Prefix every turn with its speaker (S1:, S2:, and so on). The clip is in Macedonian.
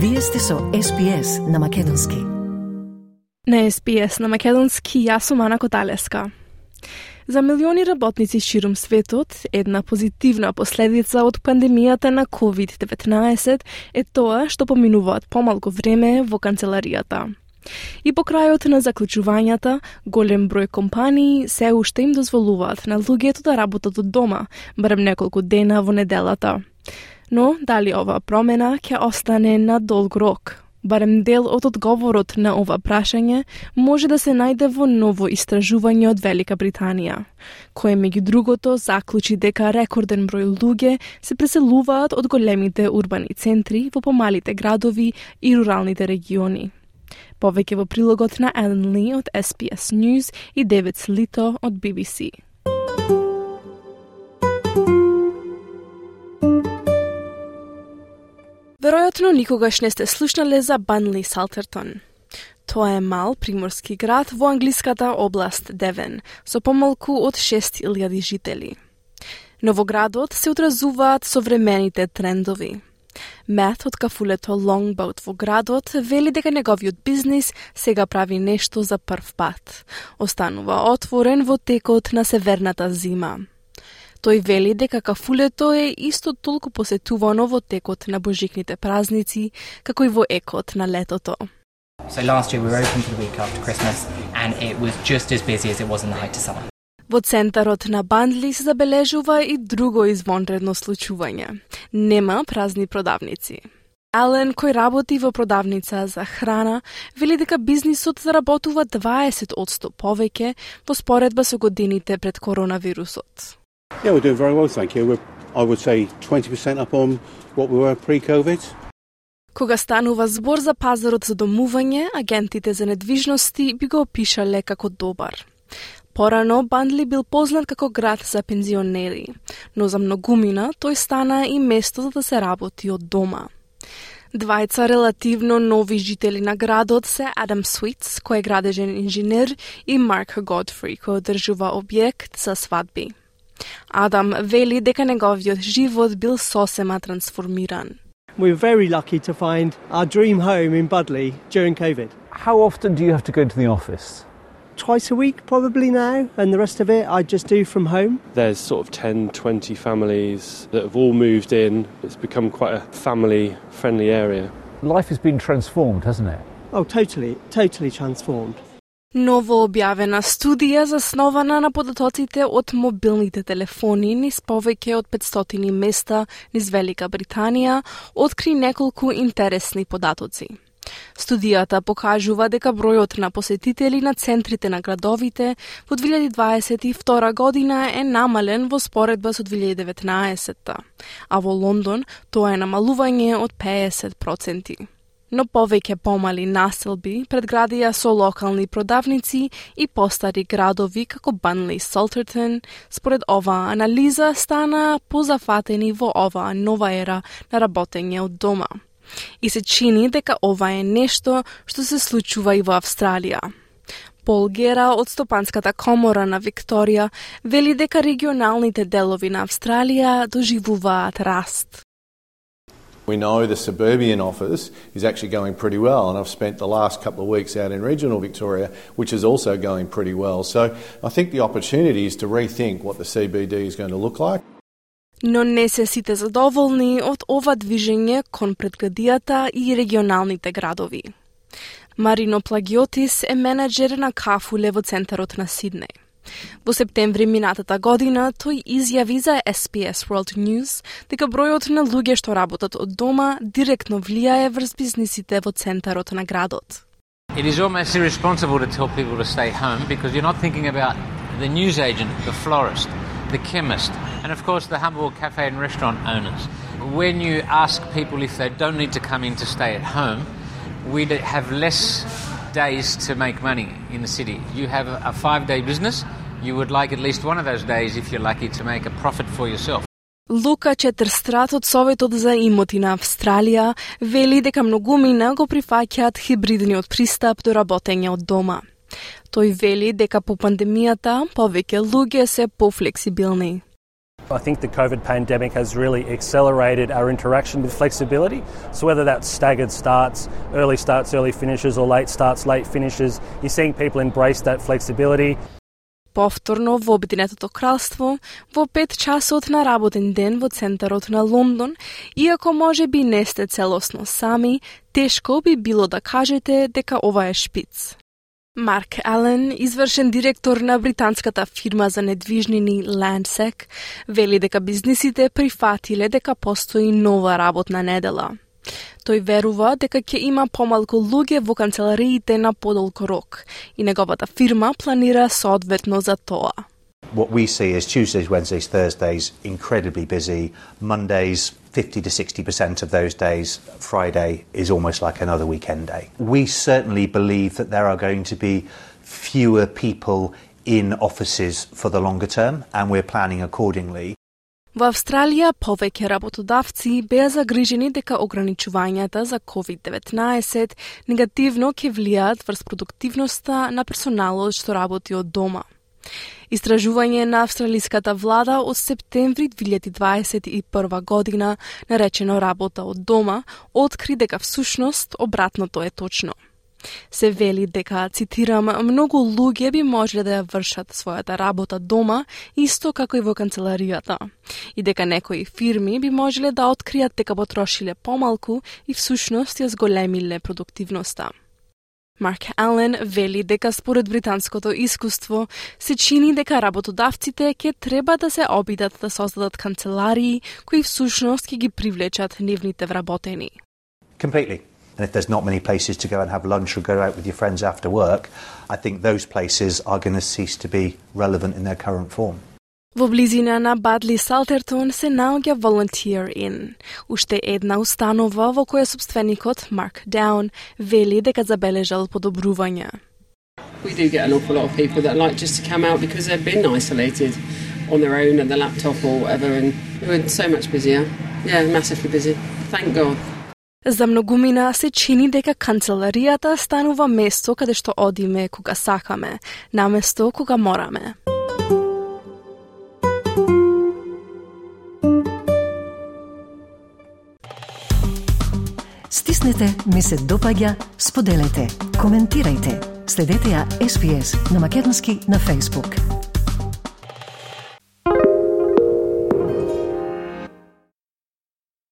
S1: Вие сте со SPS на Македонски.
S2: На SPS на Македонски јас сум Ана Коталеска. За милиони работници ширум светот, една позитивна последица од пандемијата на COVID-19 е тоа што поминуваат помалку време во канцеларијата. И по крајот на заклучувањата, голем број компании се уште им дозволуваат на луѓето да работат од дома, барем неколку дена во неделата. Но дали ова промена ќе остане на долг рок? Барем дел од одговорот на ова прашање може да се најде во ново истражување од Велика Британија, кое меѓу другото заклучи дека рекорден број луѓе се преселуваат од големите урбани центри во помалите градови и руралните региони. Повеќе во прилогот на Елен Ли од SBS News и Девид Слито од BBC. Веројатно никогаш не сте слушнале за Банли Салтертон. Тоа е мал приморски град во англиската област Девен, со помалку од 6000 жители. Но во градот се одразуваат современите трендови. Мет од кафулето Longboat во градот вели дека неговиот бизнис сега прави нешто за прв пат. Останува отворен во текот на северната зима. Тој вели дека кафулето е исто толку посетувано во текот на божикните празници, како и во екот на летото.
S3: So last year we were open for the week after Christmas and it was just as busy as it was in the height of summer.
S2: Во центарот на Бандли се забележува и друго извонредно случување. Нема празни продавници. Ален, кој работи во продавница за храна, вели дека бизнисот заработува 20 одсто повеќе во споредба со годините пред коронавирусот.
S4: Yeah, we're doing very well, thank you. We're, I would say 20% up on what we were pre-COVID.
S2: Кога станува збор за пазарот за домување, агентите за недвижности би го опишале како добар. Порано Бандли бил познат како град за пензионери, но за многумина тој стана и место за да се работи од дома. Двајца релативно нови жители на градот се Адам Суитс, кој е градежен инженер, и Марк Годфри, кој одржува објект за свадби. Адам вели дека неговиот живот бил сосема трансформиран.
S5: We're very lucky to find our dream home in Budley during COVID.
S6: How often do you have to go to the office?
S5: Twice a week, probably now, and the rest of it I just do from home.
S7: There's sort of 10, 20 families that have all moved in. It's become quite a family friendly area.
S6: Life has been transformed, hasn't it?
S5: Oh, totally, totally transformed.
S2: Ново објавена студија заснована на податоците од мобилните телефони низ повеќе од 500 места низ Велика Британија откри неколку интересни податоци. Студијата покажува дека бројот на посетители на центрите на градовите во 2022 година е намален во споредба со 2019, а во Лондон тоа е намалување од 50% но повеќе помали населби предградија со локални продавници и постари градови како Банли Солтертон, според оваа анализа стана позафатени во оваа нова ера на работење од дома. И се чини дека ова е нешто што се случува и во Австралија. Пол Гера од Стопанската комора на Викторија вели дека регионалните делови на Австралија доживуваат раст.
S8: We know the suburban office is actually going pretty well, and I've spent the last couple of weeks out in regional Victoria, which is also going pretty well. So I think the opportunity is to rethink what the CBD is going to look like.
S2: Но не се сите задоволни од ова движење кон предградијата и регионалните градови. Марино Плагиотис е менеджер на Кафуле во центарот на Сиднеј. Во септември минатата година тој изјави за SPS World News дека бројот на луѓе што работат од дома директно влијае врз бизнисите во центарот на градот.
S9: It is almost irresponsible to tell people to stay home because you're not thinking about the newsagent, the florist, the chemist, and of course the humble cafe and restaurant owners. When you ask people if they don't need to come in to stay at home, we have less days to make money in the city. You have a five day business, you would like at least one of those days, if you're lucky, to make a profit for yourself.
S2: Лука Четрстрат од Советот за имоти на Австралија вели дека многумина го прифаќаат хибридниот пристап до работење од дома. Тој вели дека по пандемијата повеќе луѓе се пофлексибилни.
S10: I think the COVID pandemic has really accelerated our interaction with flexibility. So, whether that's staggered starts, early starts, early finishes, or late starts, late finishes, you're seeing people embrace that flexibility.
S2: Повторно во Обединетото кралство, во 5 часот на работен ден во центарот на Лондон, иако може би не сте целосно сами, тешко би било да кажете дека ова е шпиц. Марк Ален, извршен директор на британската фирма за недвижнини Landsec, вели дека бизнисите прифатиле дека постои нова работна недела. Тој верува дека ќе има помалку луѓе во канцелариите на подолго рок и неговата фирма планира соодветно за тоа.
S11: What we see is Tuesdays, Wednesdays, Thursdays incredibly busy. Mondays, 50 to 60% of those days, Friday is almost like another weekend day. We certainly believe that there are going to be fewer people in offices for the longer term, and we're planning accordingly.
S2: Во Австралија повеќе работодавци беа загрижени дека ограничувањата за COVID-19 негативно ќе влијаат врз продуктивноста на персоналот што работи од дома. Истражување на австралиската влада од септември 2021 година, наречено работа од дома, откри дека всушност обратното е точно. Се вели дека, цитирам, многу луѓе би можеле да ја вршат својата работа дома, исто како и во канцеларијата, и дека некои фирми би можеле да откријат дека потрошиле помалку и всушност ја зголемиле продуктивноста. Марк Ален вели дека според британското искуство се чини дека работодавците ќе треба да се обидат да создадат канцеларии кои всушност ќе ги привлечат нивните вработени.
S11: Completely. And if there's not many places to go and have lunch or go out with your friends after work, I think those places are going to cease to be relevant in their current form.
S2: Во близина на Бадли Салтертон се наоѓа Volunteer Inn, уште една установа во која собственикот Марк Даун вели дека забележал подобрувања.
S12: We do get an awful lot of people that like just to come out because they've been isolated on their own at the laptop or whatever and we're so much busier. Yeah, massively busy. Thank God.
S2: За многумина се чини дека канцеларијата станува место каде што одиме кога сакаме, наместо кога мораме.
S1: Стиснете, ми се допаѓа, споделете, коментирајте. Следете ја SPS на Македонски на Facebook.